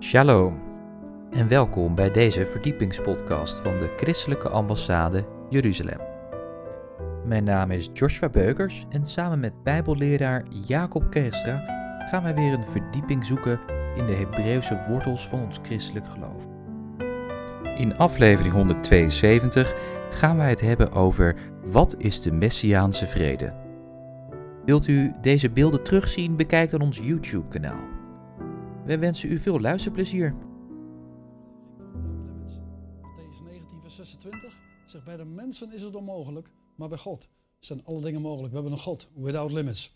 Shalom en welkom bij deze verdiepingspodcast van de Christelijke Ambassade Jeruzalem. Mijn naam is Joshua Beukers en samen met Bijbelleraar Jacob Kerstra gaan wij weer een verdieping zoeken in de Hebreeuwse wortels van ons christelijk geloof. In aflevering 172 gaan wij het hebben over wat is de Messiaanse vrede. Wilt u deze beelden terugzien? Bekijk dan ons YouTube-kanaal. Wij wensen u veel luisterplezier. Matthäus 19, vers 26 zegt: Bij de mensen is het onmogelijk, maar bij God zijn alle dingen mogelijk. We hebben een God, without limits.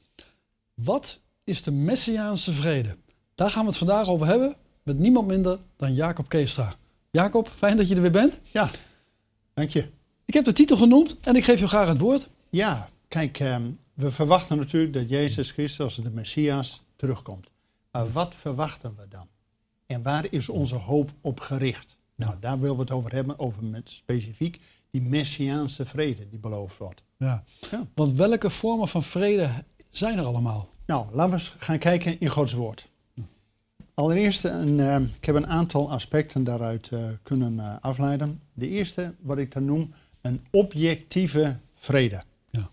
Wat is de Messiaanse vrede? Daar gaan we het vandaag over hebben met niemand minder dan Jacob Keestra. Jacob, fijn dat je er weer bent. Ja, dank je. Ik heb de titel genoemd en ik geef je graag het woord. Ja, kijk, ehm, we verwachten natuurlijk dat Jezus Christus als de Messias terugkomt. Maar wat verwachten we dan? En waar is onze hoop op gericht? Nou, daar willen we het over hebben, over met specifiek die Messiaanse vrede die beloofd wordt. Ja. Ja. Want welke vormen van vrede zijn er allemaal? Nou, laten we eens gaan kijken in Gods woord. Allereerst, een, eh, ik heb een aantal aspecten daaruit eh, kunnen eh, afleiden. De eerste, wat ik dan noem, een objectieve vrede. Ja. Laten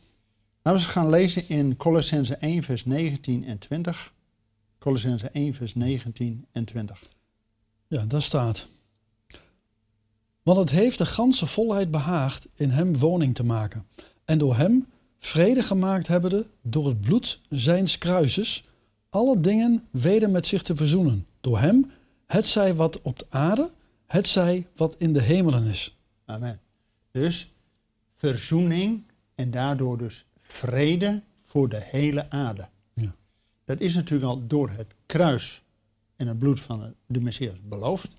we eens gaan lezen in Colossense 1, vers 19 en 20. Colossense 1, vers 19 en 20. Ja, daar staat. Want het heeft de ganse volheid behaagd in hem woning te maken. En door hem vrede gemaakt hebbende door het bloed zijns kruises, alle dingen weder met zich te verzoenen. Door hem, het zij wat op de aarde, het zij wat in de hemelen is. Amen. Dus verzoening en daardoor dus vrede voor de hele aarde. Dat is natuurlijk al door het kruis en het bloed van de Messias beloofd.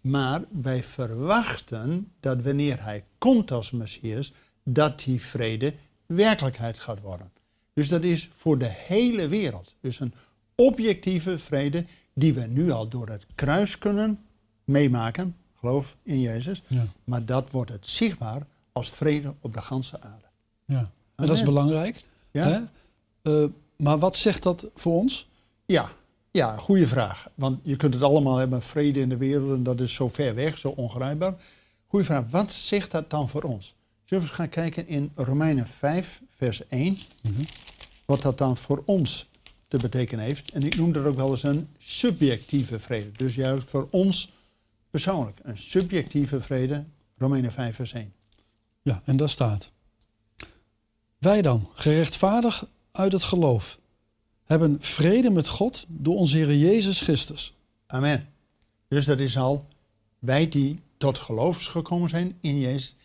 Maar wij verwachten dat wanneer hij komt als Messias, dat die vrede werkelijkheid gaat worden. Dus dat is voor de hele wereld. Dus een objectieve vrede die we nu al door het kruis kunnen meemaken. Geloof in Jezus. Ja. Maar dat wordt het zichtbaar als vrede op de ganse aarde. Ja. En dat is belangrijk. Ja? Hè? Eh, maar wat zegt dat voor ons? Ja, ja, goede vraag. Want je kunt het allemaal hebben, vrede in de wereld, en dat is zo ver weg, zo ongrijpbaar. Goeie vraag, wat zegt dat dan voor ons? Zullen we gaan kijken in Romeinen 5, vers 1, Mhm. wat dat dan voor ons te betekenen heeft. En ik noem dat ook wel eens een subjectieve vrede. Dus juist voor ons persoonlijk, een subjectieve vrede, Romeinen 5, vers 1. Ja, en daar staat. Wij dan, gerechtvaardigd uit het geloof, hebben vrede met God door onze Heer Jezus Christus. Amen. Dus dat is al, wij die tot geloof gekomen zijn in Jezus,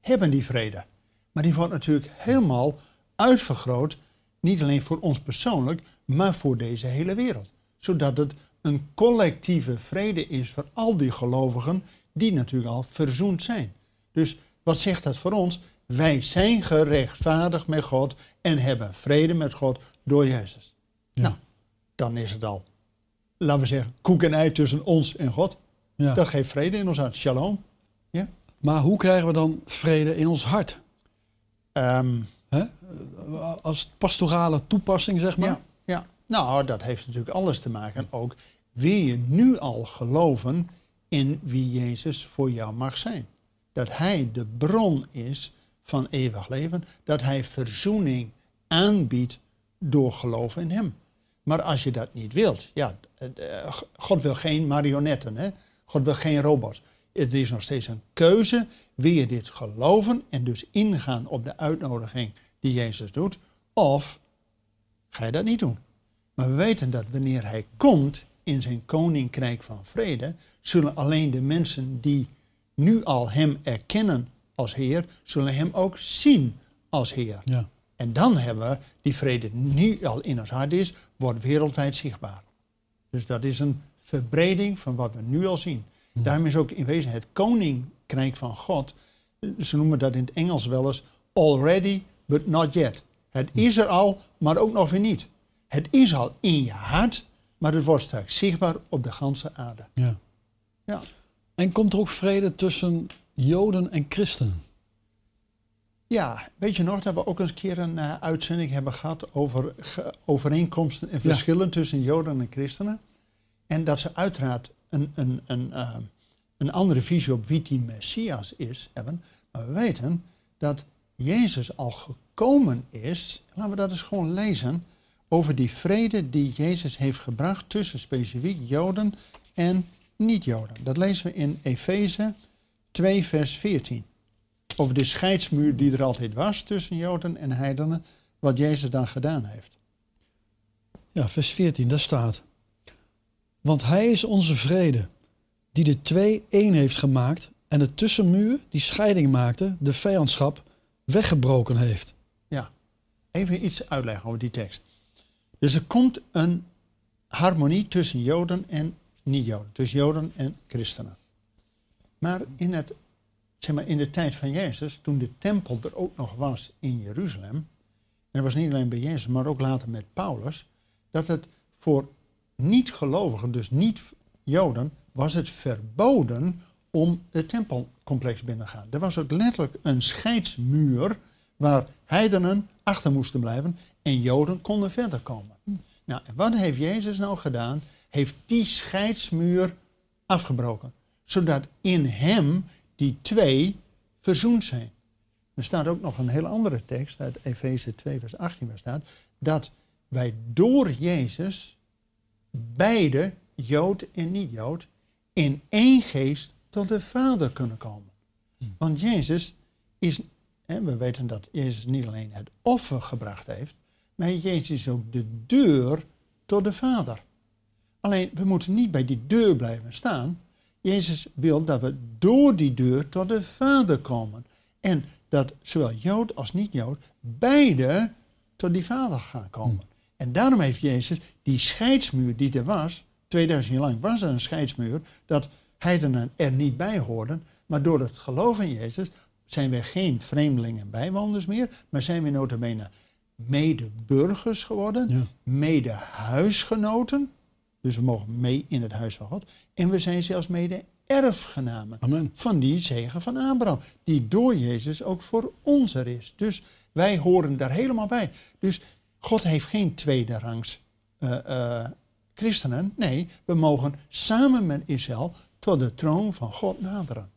hebben die vrede. Maar die wordt natuurlijk helemaal uitvergroot, niet alleen voor ons persoonlijk, maar voor deze hele wereld. Zodat het een collectieve vrede is voor al die gelovigen die natuurlijk al verzoend zijn. Dus wat zegt dat voor ons? Wij zijn gerechtvaardigd met God en hebben vrede met God door Jezus. Ja. Nou, dan is het al, laten we zeggen, koek en ei tussen ons en God. Ja. Dat geeft vrede in ons hart. Shalom. Maar hoe krijgen we dan vrede in ons hart? Ehm, Hè? Als pastorale toepassing, zeg maar. ja, ja, nou, dat heeft natuurlijk alles te maken. Ook wil je nu al geloven in wie Jezus voor jou mag zijn. Dat Hij de bron is van eeuwig leven. Dat Hij verzoening aanbiedt door geloven in Hem. Maar als je dat niet wilt, ja, eh, God wil geen marionetten, hè? God wil geen robots. Het is nog steeds een keuze. Wil je dit geloven en dus ingaan op de uitnodiging die Jezus doet? Of ga je dat niet doen? Maar we weten dat wanneer Hij komt in zijn koninkrijk van vrede, zullen alleen de mensen die nu al Hem erkennen als Heer, zullen Hem ook zien als Heer. Ja. En dan hebben we die vrede nu al in ons hart is, wordt wereldwijd zichtbaar. Dus dat is een verbreding van wat we nu al zien. Daarom is ook in wezen het koninkrijk van God, ze noemen dat in het Engels wel eens already but not yet. Het is er al, maar ook nog weer niet. Het is al in je hart, maar het wordt straks zichtbaar op de ganse aarde. Ja. Ja. En komt er ook vrede tussen Joden en christenen? Ja, weet je nog dat we ook eens een keer een eh, uitzending hebben gehad over ge- overeenkomsten en verschillen tussen Joden en christenen? En dat ze uiteraard een, een, een, eh, een andere visie op wie die Messias is hebben. Maar we weten dat Jezus al gekomen is. Laten we dat eens gewoon lezen. Over die vrede die Jezus heeft gebracht tussen specifiek Joden en niet-Joden. Dat lezen we in Efeze 2, vers 14. Over de scheidsmuur die er altijd was tussen Joden en heidenen. Wat Jezus dan gedaan heeft. Ja, vers 14, daar staat. Want hij is onze vrede, die de twee één heeft gemaakt en de tussenmuur die scheiding maakte, de vijandschap, weggebroken heeft. Ja, even iets uitleggen over die tekst. Dus er komt een harmonie tussen Joden en niet-Joden, tussen Joden en christenen. Maar in, het, zeg maar in de tijd van Jezus, toen de tempel er ook nog was in Jeruzalem, en dat was niet alleen bij Jezus, maar ook later met Paulus, dat het voor niet-gelovigen, dus niet-Joden, was het verboden om het tempelcomplex binnen te gaan. Er was ook letterlijk een scheidsmuur waar heidenen achter moesten blijven en Joden konden verder komen. Nou, en wat heeft Jezus nou gedaan? Heeft die scheidsmuur afgebroken, zodat in hem die twee verzoend zijn. Er staat ook nog een hele andere tekst uit Efeze 2, vers 18, waar staat dat wij door Jezus beide, Jood en niet-Jood, in één geest tot de Vader kunnen komen. Want Jezus is, hè, we weten dat Jezus niet alleen het offer gebracht heeft, maar Jezus is ook de deur tot de Vader. Alleen, we moeten niet bij die deur blijven staan. Jezus wil dat we door die deur tot de Vader komen. En dat zowel Jood als niet-Jood beide tot die Vader gaan komen. En daarom heeft Jezus die scheidsmuur die er was, 2000 jaar lang was er een scheidsmuur, dat heidenen er niet bij hoorden. Maar door het geloof in Jezus zijn we geen vreemdelingen en bijwoners meer, maar zijn we notabene medeburgers geworden, Ja. mede-huisgenoten. Dus we mogen mee in het huis van God. En we zijn zelfs mede-erfgenamen Amen. van die zegen van Abraham, die door Jezus ook voor ons er is. Dus wij horen daar helemaal bij. Dus God heeft geen tweede rangs eh, eh, christenen. Nee, we mogen samen met Israël tot de troon van God naderen.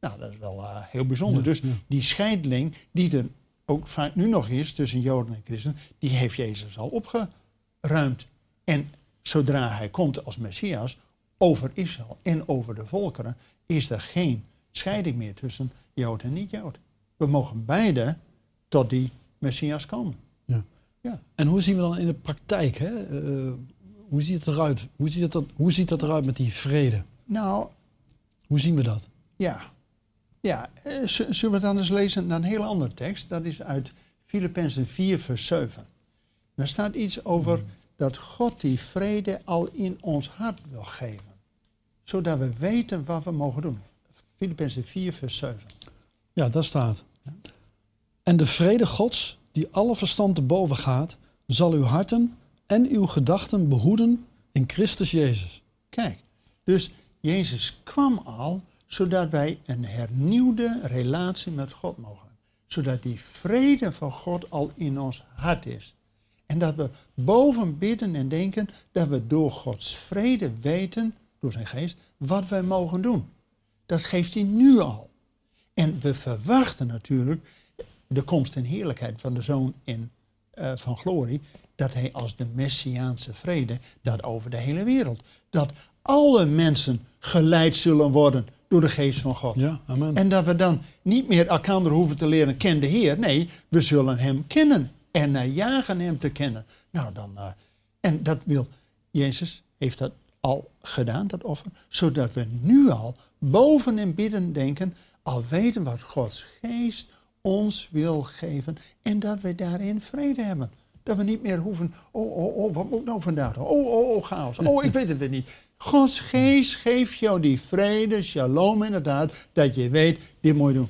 Nou, dat is wel eh, heel bijzonder. Ja, dus ja. die scheiding die er ook vaak nu nog is tussen Joden en christenen, die heeft Jezus al opgeruimd. En zodra hij komt als Messias over Israël en over de volkeren, is er geen scheiding meer tussen Jood en niet-Jood. We mogen beide tot die Messias komen. En hoe zien we dan in de praktijk? Hè? eh, hoe ziet het eruit? Hoe ziet dat, hoe ziet dat eruit met die vrede? Nou, Hoe zien we dat? ja. Ja, eh, zullen we dan eens lezen naar een heel andere tekst? Dat is uit Filippenzen 4, vers 7. Daar staat iets over dat God die vrede al in ons hart wil geven. Zodat we weten wat we mogen doen. Filippenzen 4, vers 7. Ja, daar staat. En de vrede Gods, die alle verstand te boven gaat, zal uw harten en uw gedachten behoeden in Christus Jezus. Kijk, dus Jezus kwam al zodat wij een hernieuwde relatie met God mogen. hebben. Zodat die vrede van God al in ons hart is. En dat we boven bidden en denken dat we door Gods vrede weten, door zijn geest, wat wij mogen doen. Dat geeft hij nu al. En we verwachten natuurlijk de komst en heerlijkheid van de Zoon in, eh, van glorie, dat hij als de Messiaanse vrede, dat over de hele wereld, dat alle mensen geleid zullen worden door de geest van God. Ja, amen. En dat we dan niet meer elkaar hoeven te leren, ken de Heer. Nee, we zullen hem kennen en naar jagen hem te kennen. Nou, dan, eh, en dat wil, Jezus heeft dat al gedaan, dat offer, zodat we nu al boven en bidden denken, al weten wat Gods geest ons wil geven en dat we daarin vrede hebben. Dat we niet meer hoeven, oh, oh, oh, wat moet nou vandaag? Oh, oh, oh, chaos. Oh, ik weet het weer niet. Gods geest geeft jou die vrede, shalom inderdaad, dat je weet, dit moet je doen.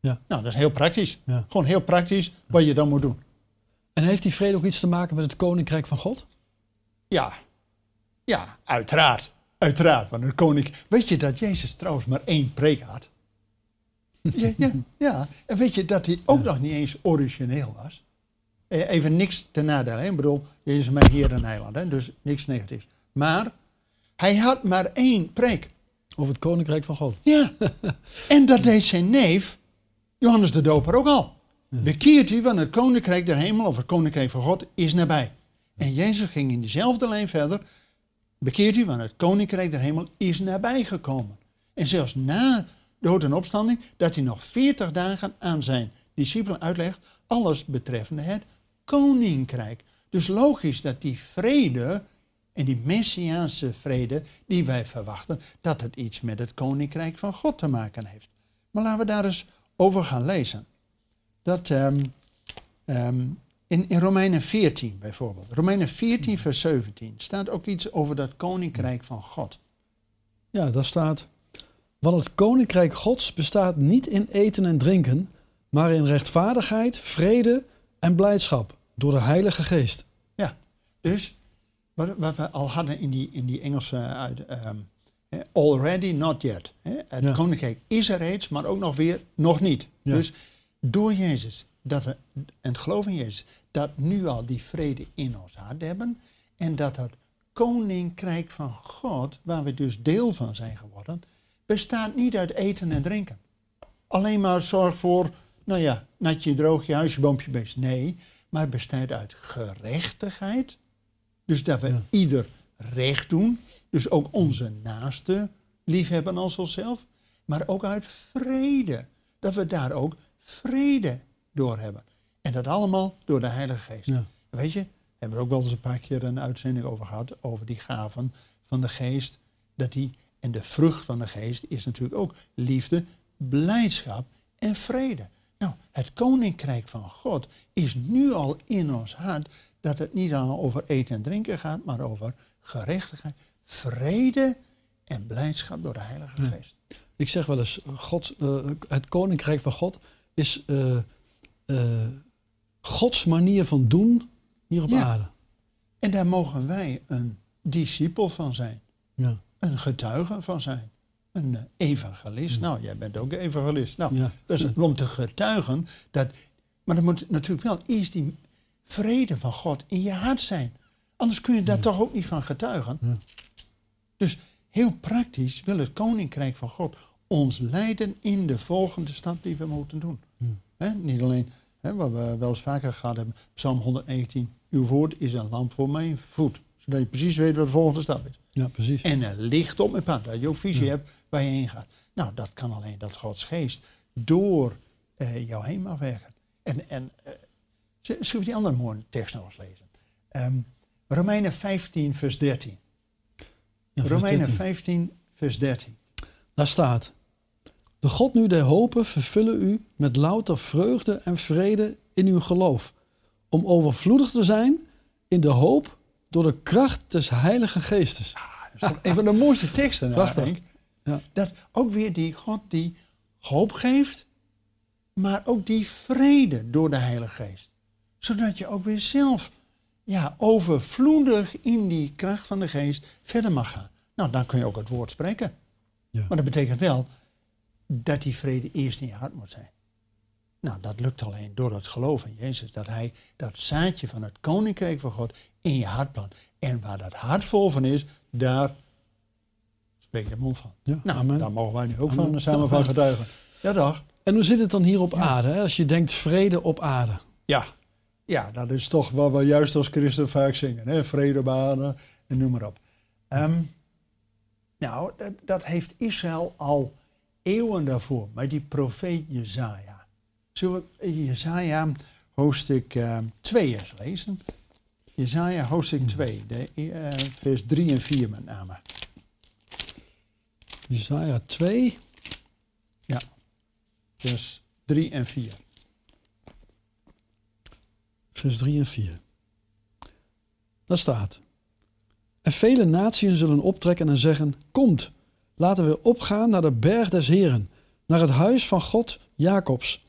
Ja. Nou, dat is heel praktisch. Ja. Gewoon heel praktisch wat je dan moet doen. En heeft die vrede ook iets te maken met het koninkrijk van God? Ja, ja, uiteraard. Uiteraard, want een koning... Weet je dat Jezus trouwens maar één preek had? Ja, ja, ja. En weet je dat hij ook nog niet eens origineel was? Eh, Even niks ten nadele? Ik bedoel, Jezus is mijn Heer en Heiland, hè? dus niks negatiefs. Maar Hij had maar één preek. Over het koninkrijk van God. Ja. en dat deed zijn neef, Johannes de Doper, ook al. Bekeert u, want het koninkrijk der hemel of het koninkrijk van God is nabij. En Jezus ging in diezelfde lijn verder. Bekeert u, want het koninkrijk der hemel is nabij gekomen. En zelfs na dood en opstanding, dat hij nog veertig dagen aan zijn discipelen uitlegt, alles betreffende het koninkrijk. Dus logisch dat die vrede en die messiaanse vrede die wij verwachten, dat het iets met het koninkrijk van God te maken heeft. Maar laten we daar eens over gaan lezen. Dat ehm, ehm, in, in Romeinen 14 bijvoorbeeld, Romeinen 14 vers 17, staat ook iets over dat koninkrijk van God. Ja, daar staat. Want het koninkrijk Gods bestaat niet in eten en drinken, maar in rechtvaardigheid, vrede en blijdschap door de Heilige Geest. Ja, dus wat, wat we al hadden in die, in die Engelse uit, ehm, eh, already, not yet. Hè? Het Ja. koninkrijk is er reeds, maar ook nog weer nog niet. Ja. Dus door Jezus, dat we, en het geloof in Jezus, dat nu al die vrede in ons hart hebben en dat het koninkrijk van God, waar we dus deel van zijn geworden, bestaat niet uit eten en drinken. Alleen maar zorg voor, nou ja, natje, droogje, huisje, boompje, beest. Nee, maar het bestaat uit gerechtigheid. Dus dat we Ja. ieder recht doen. Dus ook onze naaste liefhebben als onszelf. Maar ook uit vrede. Dat we daar ook vrede door hebben. En dat allemaal door de Heilige Geest. Ja. Weet je, hebben we er ook wel eens een paar keer een uitzending over gehad. Over die gaven van de geest. Dat die, en de vrucht van de geest is natuurlijk ook liefde, blijdschap en vrede. Nou, het koninkrijk van God is nu al in ons hart dat het niet al over eten en drinken gaat, maar over gerechtigheid, vrede en blijdschap door de Heilige Ja. Geest. Ik zeg wel eens, God, eh, het koninkrijk van God is eh, eh, Gods manier van doen hier op Ja. aarde. En daar mogen wij een discipel van zijn, Ja. een getuige van zijn, een eh, evangelist. Nou, jij bent ook een evangelist. Nou, Ja. Dat is om te getuigen. Dat, maar dan moet natuurlijk wel eerst die vrede van God in je hart zijn. Anders kun je daar toch ook niet van getuigen. Dus heel praktisch wil het koninkrijk van God ons leiden in de volgende stap die we moeten doen. Niet alleen wat we wel eens vaker gehad hebben, Psalm 119. Uw woord is een lamp voor mijn voet. Zodat je precies weet wat de volgende stap is. ja, precies. En een licht op mijn pad, dat je ook visie Ja. hebt waar je heen gaat. Nou, dat kan alleen dat Gods geest door eh, jou heen mag werken. En, en eh, zullen we die andere mooie tekst nog eens lezen? Ehm, Romeinen 15, vers 13. Ja, Romeinen 13. 15, vers 13. Daar staat: De God nu der hopen vervullen u met louter vreugde en vrede in uw geloof, om overvloedig te zijn in de hoop door de kracht des Heilige Geestes. Dat is een van de mooiste teksten, Prachtig. denk ik. Ja. Dat ook weer die God die hoop geeft, maar ook die vrede door de Heilige Geest. Zodat je ook weer zelf ja, overvloedig in die kracht van de Geest verder mag gaan. Nou, dan kun je ook het woord spreken. Ja. Maar dat betekent wel dat die vrede eerst in je hart moet zijn. Nou, dat lukt alleen door het geloof in Jezus. Dat hij dat zaadje van het koninkrijk van God in je hart plant. En waar dat hart vol van is, daar spreekt de mond van. Ja, Nou, amen. daar mogen wij nu ook Amen. van samen van getuigen. Ja, dag. En hoe zit het dan hier op Ja. aarde? Hè? Als je denkt vrede op aarde. Ja. ja, dat is toch wat we juist als christen vaak zingen. Hè? Vrede banen en noem maar op. Ehm, nou, dat, dat heeft Israël al eeuwen daarvoor. Maar die profeet Jezaja. Zullen we Jezaja hoofdstuk 2 eens lezen? Jezaja hoofdstuk 2, de, eh, vers 3 en 4 met name. Jesaja 2, Vers 3 en 4. vers 3 en 4. Daar staat. En vele naties zullen optrekken en zeggen: Komt, laten we opgaan naar de berg des Heren, naar het huis van God Jacobs,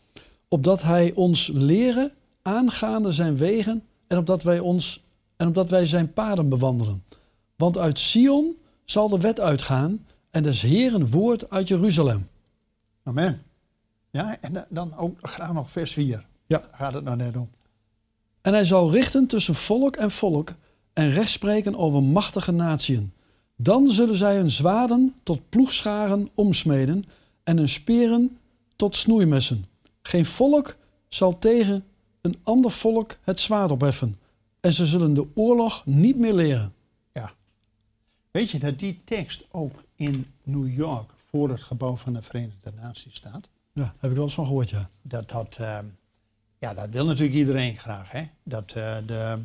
opdat hij ons leren aangaande zijn wegen en opdat wij ons en opdat wij zijn paden bewandelen. Want uit Sion zal de wet uitgaan en des Heren woord uit Jeruzalem. Amen. Ja, en da- dan ook graag nog vers 4. Ja. Daar gaat het nou net om. En hij zal richten tussen volk en volk en recht spreken over machtige natieën. Dan zullen zij hun zwaarden tot ploegscharen omsmeden en hun speren tot snoeimessen. Geen volk zal tegen een ander volk het zwaard opheffen. En ze zullen de oorlog niet meer leren. Weet je dat die tekst ook in New York voor het gebouw van de Verenigde Naties staat? Ja, heb ik wel eens van gehoord, ja. Dat, dat, eh, ja, dat wil natuurlijk iedereen graag, hè? dat eh, de,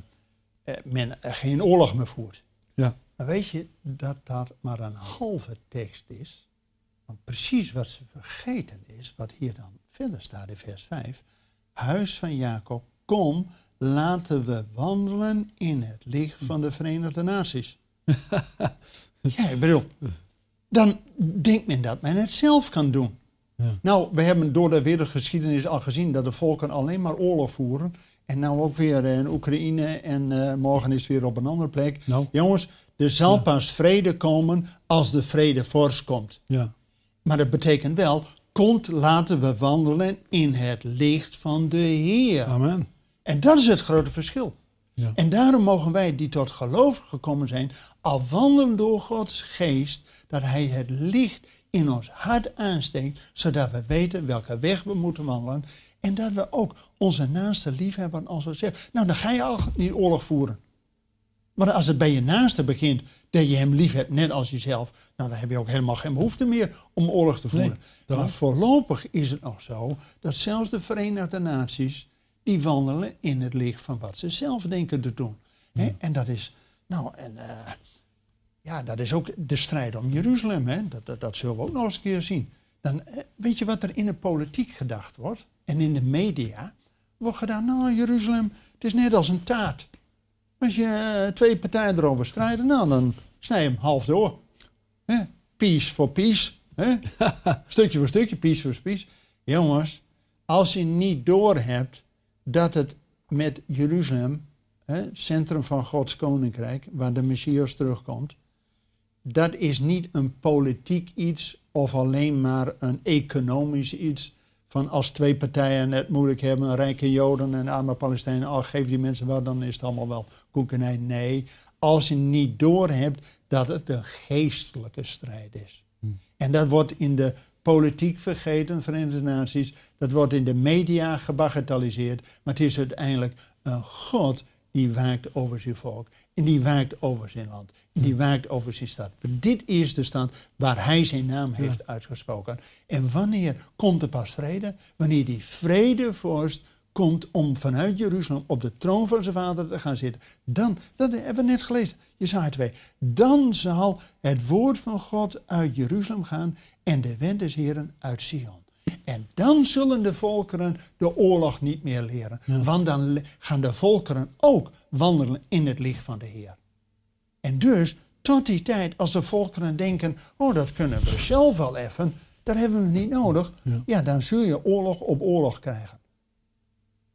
eh, men geen oorlog meer voert. Ja. Maar weet je dat dat maar een halve tekst is? Want precies wat ze vergeten is, wat hier dan verder staat in vers 5. Huis van Jacob, kom, laten we wandelen in het licht van de Verenigde Naties. ja, ik bedoel, dan denkt men dat men het zelf kan doen. Ja. Nou, we hebben door de wereldgeschiedenis al gezien dat de volken alleen maar oorlog voeren. En nou ook weer in Oekraïne en eh, morgen is het weer op een andere plek. Nou, Jongens, er zal pas vrede komen als de vrede fors komt. ja. Maar dat betekent wel, komt laten we wandelen in het licht van de Heer. Amen. En dat is het grote verschil. Ja. En daarom mogen wij die tot geloof gekomen zijn, al wandelen door Gods geest, dat Hij het licht in ons hart aansteekt, zodat we weten welke weg we moeten wandelen. En dat we ook onze naaste lief hebben als we zeggen. Nou, dan ga je al niet oorlog voeren. Maar als het bij je naaste begint, dat je hem lief hebt, net als jezelf, nou, dan heb je ook helemaal geen behoefte meer om oorlog te voeren. Nee, maar voorlopig is het nog zo dat zelfs de Verenigde Naties, die wandelen in het licht van wat ze zelf denken te doen. Hè? En dat is, nou, en, eh, ja, dat is ook de strijd om Jeruzalem. Hè? Dat, dat, dat zullen we ook nog eens een keer zien. Dan, eh, weet je wat er in de politiek gedacht wordt en in de media? Wordt gedaan, nou, Jeruzalem, het is net als een taart. Als je eh, twee partijen erover strijden, nou, dan snij je hem half door. Peace for peace. Hè? stukje voor stukje, piece voor piece. Jongens, als je niet doorhebt dat het met Jeruzalem, hè, centrum van Gods koninkrijk, waar de Messias terugkomt, dat is niet een politiek iets of alleen maar een economisch iets. Van als twee partijen het moeilijk hebben, rijke Joden en arme Palestijnen, al geef die mensen wel, dan is het allemaal wel koekenij. Nee, als je niet doorhebt dat het een geestelijke strijd is. En dat wordt in de politiek vergeten, Verenigde Naties. Dat wordt in de media gebagatelliseerd. Maar het is uiteindelijk een God die waakt over zijn volk. En die waakt over zijn land. En die waakt over zijn stad. Want dit is de stad waar hij zijn naam heeft uitgesproken. En wanneer komt er pas vrede? Wanneer die vredevorst komt om vanuit Jeruzalem op de troon van zijn vader te gaan zitten. Dan, dat hebben we net gelezen, Jesaja 2. Dan zal het woord van God uit Jeruzalem gaan en de wet des Heren uit Sion. En dan zullen de volkeren de oorlog niet meer leren. Ja. Want dan gaan de volkeren ook wandelen in het licht van de Heer. En dus, tot die tijd, als de volkeren denken, oh dat kunnen we zelf wel even, dat hebben we niet nodig. Ja. Ja, dan zul je oorlog op oorlog krijgen.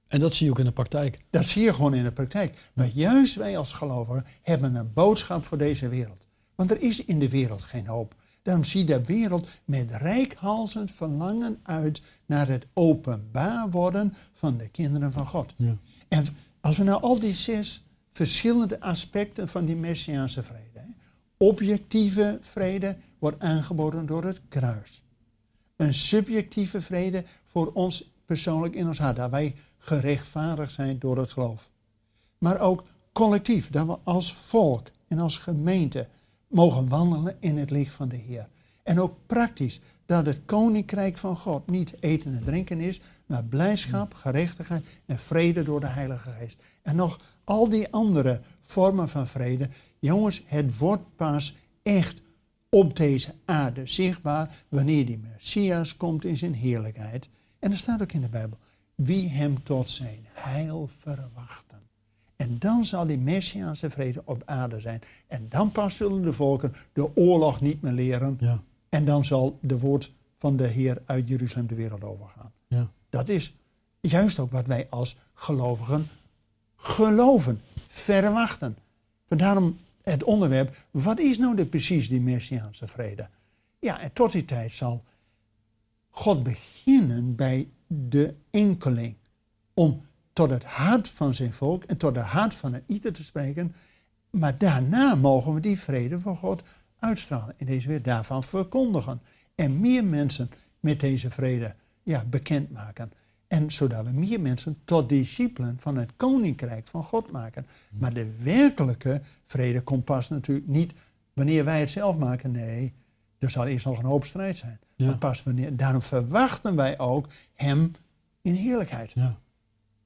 En dat zie je ook in de praktijk. Dat zie je gewoon in de praktijk. Maar juist wij als gelovigen hebben een boodschap voor deze wereld. Want er is in de wereld geen hoop. Daarom zie de wereld met rijkhalsend verlangen uit naar het openbaar worden van de kinderen van God. Ja. En als we nou al die zes verschillende aspecten van die Messiaanse vrede. Hè, objectieve vrede wordt aangeboden door het kruis. Een subjectieve vrede voor ons persoonlijk in ons hart. Dat wij gerechtvaardigd zijn door het geloof. Maar ook collectief, dat we als volk en als gemeente mogen wandelen in het licht van de Heer. En ook praktisch, dat het koninkrijk van God niet eten en drinken is, maar blijdschap, gerechtigheid en vrede door de Heilige Geest. En nog al die andere vormen van vrede. Jongens, het wordt pas echt op deze aarde zichtbaar wanneer die Messias komt in zijn heerlijkheid. En er staat ook in de Bijbel, wie hem tot zijn heil verwachten. En dan zal die Messiaanse vrede op aarde zijn. En dan pas zullen de volken de oorlog niet meer leren. Ja. En dan zal de woord van de Heer uit Jeruzalem de wereld overgaan. Ja. Dat is juist ook wat wij als gelovigen geloven, verwachten. Daarom het onderwerp, wat is nou de, precies die Messiaanse vrede? Ja, en tot die tijd zal God beginnen bij de enkeling. Om tot het hart van zijn volk en tot het hart van een ieder te spreken. Maar daarna mogen we die vrede van God uitstralen in deze wereld, daarvan verkondigen. En meer mensen met deze vrede ja, bekendmaken. En zodat we meer mensen tot discipelen van het koninkrijk van God maken. Maar de werkelijke vrede komt pas natuurlijk niet wanneer wij het zelf maken. Nee, er zal eerst nog een hoop strijd zijn. Ja. Maar pas wanneer, daarom verwachten wij ook hem in heerlijkheid. Ja.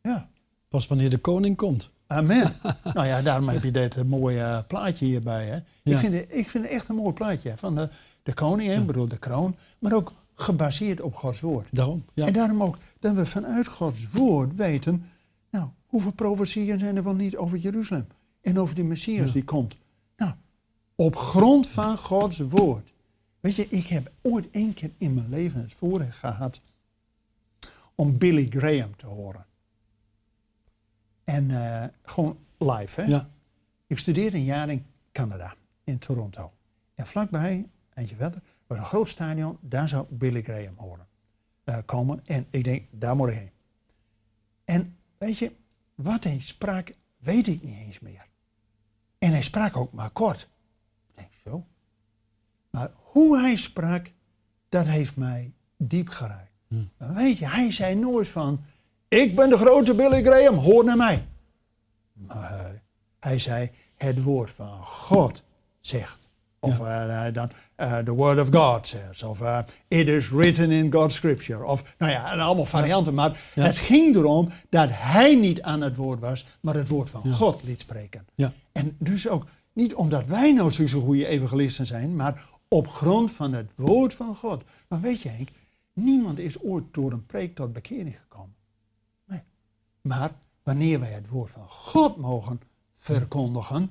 Ja. Pas wanneer de koning komt. Amen. nou ja, daarom heb je dit eh, mooie eh, plaatje hierbij. Hè. Ja. Ik, vind het, ik vind het echt een mooi plaatje van de, de koning, hè, Ja. ik bedoel de kroon, maar ook gebaseerd op Gods woord. Daarom. Ja. En daarom ook dat we vanuit Gods woord weten, nou, hoeveel profetieën zijn er wel niet over Jeruzalem en over die Messias Ja. die komt. Nou, op grond van Gods woord. Weet je, ik heb ooit één keer in mijn leven het voorrecht gehad om Billy Graham te horen. En eh, gewoon live, hè? ja. Ik studeerde een jaar in Canada, in Toronto. En vlakbij, eentje verder, was een groot stadion. Daar zou Billy Graham horen, eh, komen. En ik denk, daar moet ik heen. En weet je, wat hij sprak, weet ik niet eens meer. En hij sprak ook maar kort. Ik denk, zo. Maar hoe hij sprak, dat heeft mij diep geraakt. Hmm. Weet je, hij zei nooit van, ik ben de grote Billy Graham, hoor naar mij. Maar hij zei, het woord van God zegt. Of eh, dan, eh, the word of God says. Of eh, it is written in God's scripture. Of, nou ja, allemaal varianten. Maar Ja. het ging erom dat hij niet aan het woord was, maar het woord van Ja. God liet spreken. Ja. En dus ook niet omdat wij nou zo'n goede evangelisten zijn, maar op grond van het woord van God. Maar weet je Henk, niemand is ooit door een preek tot bekering gekomen. Maar wanneer wij het woord van God mogen verkondigen,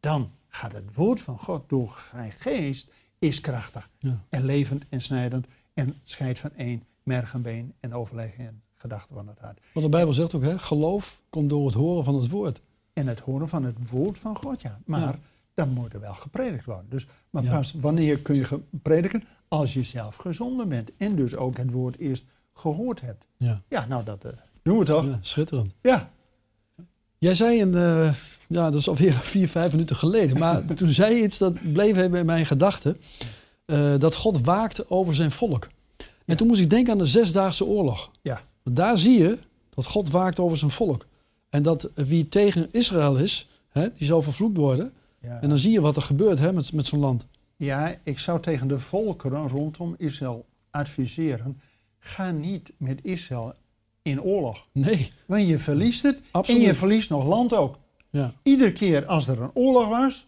dan gaat het woord van God door zijn geest, is krachtig Ja. en levend en snijdend en scheidt van één merg en been en overleg en gedachten van het hart. Want de Bijbel zegt ook, hè, geloof komt door het horen van het woord. En het horen van het woord van God, ja. Maar Ja. dan moet er wel gepredikt worden. Dus, maar Ja. pas wanneer kun je prediken? Als je zelf gezonder bent. En dus ook het woord eerst gehoord hebt. Ja. Ja, nou dat eh, doen we toch? ja schitterend. Ja. Jij zei in, eh, ja, dat is alweer vier, vijf minuten geleden, maar toen zei je iets dat bleef even in mijn gedachten, eh, dat God waakt over zijn volk. En Ja. toen moest ik denken aan de Zesdaagse Oorlog. Ja. Want daar zie je dat God waakt over zijn volk. En dat wie tegen Israël is, hè, die zal vervloekt worden. Ja. En dan zie je wat er gebeurt hè, met, met zo'n land. ja, ik zou tegen de volkeren rondom Israël adviseren. Ga niet met Israël in oorlog. Nee, Want je verliest het absoluut. en je verliest nog land ook. Ja, Iedere keer als er een oorlog was.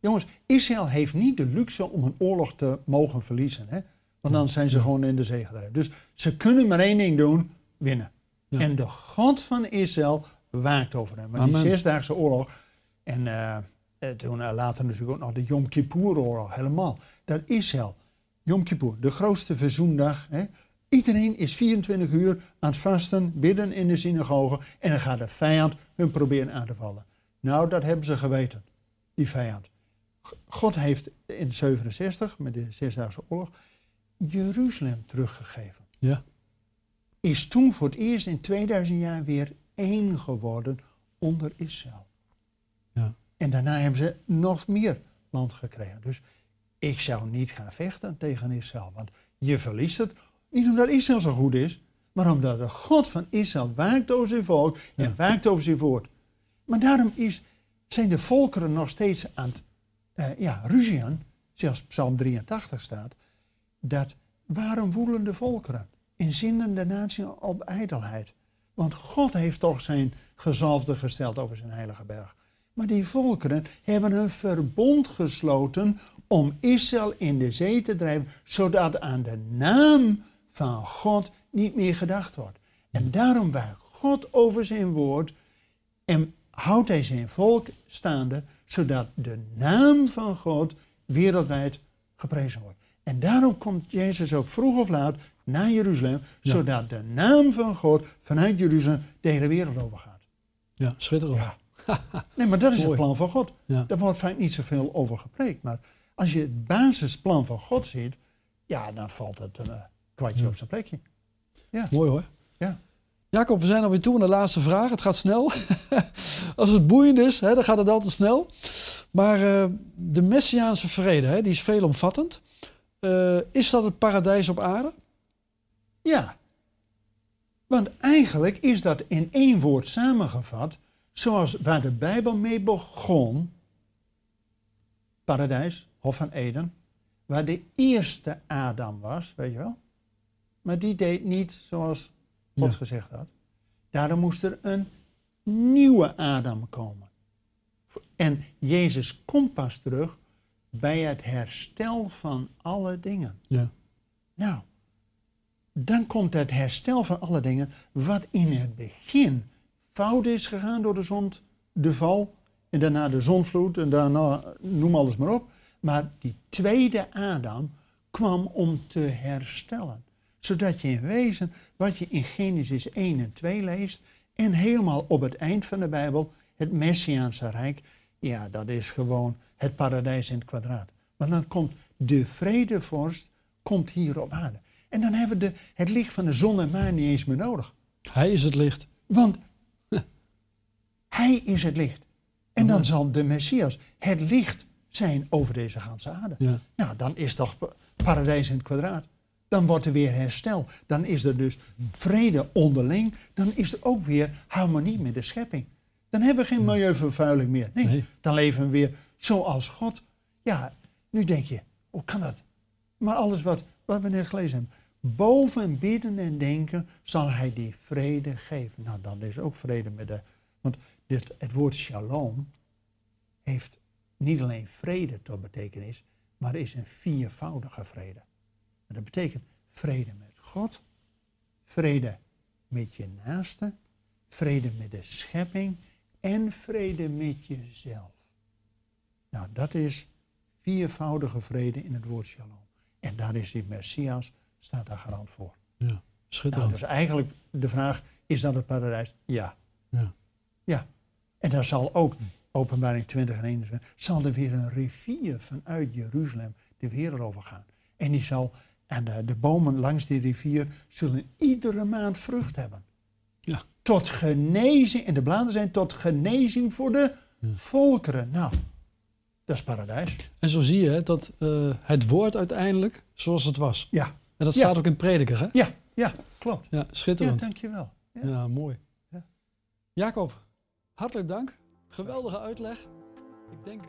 Jongens, Israël heeft niet de luxe om een oorlog te mogen verliezen. Hè? Want dan zijn ze gewoon in de zee gedreven. Dus ze kunnen maar één ding doen: winnen. Ja. En de God van Israël waakt over hem. Maar die zesdaagse oorlog. En eh, eh, toen eh, later natuurlijk ook nog de Yom Kippur-oorlog helemaal. Dat Israël, Yom Kippur, de grootste verzoendag. Hè? Iedereen is 24 uur aan het vasten, bidden in de synagoge. En dan gaat de vijand hun proberen aan te vallen. Nou, dat hebben ze geweten, die vijand. God heeft in 67, met de Zesdaagse Oorlog, Jeruzalem teruggegeven. ja, Is toen voor het eerst in 2000 jaar weer één geworden onder Israël. ja. En daarna hebben ze nog meer land gekregen. Dus ik zou niet gaan vechten tegen Israël. Want je verliest het. Niet omdat Israël zo goed is. Maar omdat de God van Israël waakt over zijn volk. En Ja. waakt over zijn woord. Maar daarom is, zijn de volkeren nog steeds aan het eh, ja, ruzien. Zoals Psalm 83 staat. Dat waarom woelen de volkeren? In zinnen de natie op ijdelheid. Want God heeft toch zijn gezalfde gesteld over zijn heilige berg. Maar die volkeren hebben een verbond gesloten om Israël in de zee te drijven, zodat aan de naam van God niet meer gedacht wordt. En daarom waakt God over zijn woord en houdt hij zijn volk staande, zodat de naam van God wereldwijd geprezen wordt. En daarom komt Jezus ook vroeg of laat naar Jeruzalem, Ja. zodat de naam van God vanuit Jeruzalem de hele wereld overgaat. ja schitterend. Ja. Nee, maar dat is het plan van God. Ja. Daar wordt vaak niet zoveel over gepreekt. Maar als je het basisplan van God ziet, ja, dan valt het eh, kwartje Ja. op zijn plekje. Mooi hoor. Ja. Jacob, we zijn alweer toe aan de laatste vraag. Het gaat snel. Als het boeiend is, hè, dan gaat het altijd snel. Maar eh, de Messiaanse vrede, hè, die is veelomvattend. Uh, is dat het paradijs op aarde? Ja. Want eigenlijk is dat in één woord samengevat, zoals waar de Bijbel mee begon. Paradijs, Hof van Eden, waar de eerste Adam was, weet je wel. Maar die deed niet zoals God gezegd had. Daarom moest er een nieuwe Adam komen. En Jezus komt pas terug bij het herstel van alle dingen. Ja. Nou, dan komt het herstel van alle dingen, wat in het begin fout is gegaan door de zon, de val, en daarna de zonvloed, en daarna noem alles maar op. Maar die tweede Adam kwam om te herstellen. Zodat je in wezen, wat je in Genesis 1 en 2 leest, en helemaal op het eind van de Bijbel, het Messiaanse Rijk, ja, dat is gewoon het paradijs in het kwadraat. Maar dan komt de vredevorst komt hier op aarde. En dan hebben we de, het licht van de zon en maan niet eens meer nodig. Hij is het licht. Want hij is het licht. En dan zal de Messias het licht zijn over deze ganse aarde. Ja. Nou, dan is toch paradijs in het kwadraat. Dan wordt er weer herstel. Dan is er dus vrede onderling. Dan is er ook weer harmonie met de schepping. Dan hebben we geen milieuvervuiling meer. Nee, Nee. dan leven we weer zoals God. Ja, nu denk je, hoe kan dat? Maar alles wat, wat we net gelezen hebben. Boven bidden en denken zal hij die vrede geven. Nou, dan is ook vrede met de... Want dit, het woord shalom heeft niet alleen vrede tot betekenis, maar is een viervoudige vrede. Dat betekent vrede met God, vrede met je naaste, vrede met de schepping en vrede met jezelf. Nou, dat is viervoudige vrede in het woord shalom. En daar is die Messias, staat daar garant voor. Ja, Nou, schitterend. dus eigenlijk de vraag, is dat het paradijs? Ja. Ja. Ja. En daar zal ook, openbaring 20 en 21, zal er weer een rivier vanuit Jeruzalem de wereld over gaan. En die zal, en de, de bomen langs die rivier zullen iedere maand vrucht hebben. Ja. Tot genezing, en de bladeren zijn tot genezing voor de volkeren. Nou, dat is paradijs. En zo zie je hè, dat eh, het woord uiteindelijk zoals het was. Ja, En dat Ja. staat ook in Prediker, hè? ja, ja, klopt. Ja, Ja, schitterend. dankjewel. Ja. Ja, mooi. Ja. Jacob, hartelijk dank. Geweldige uitleg. Ik denk eh,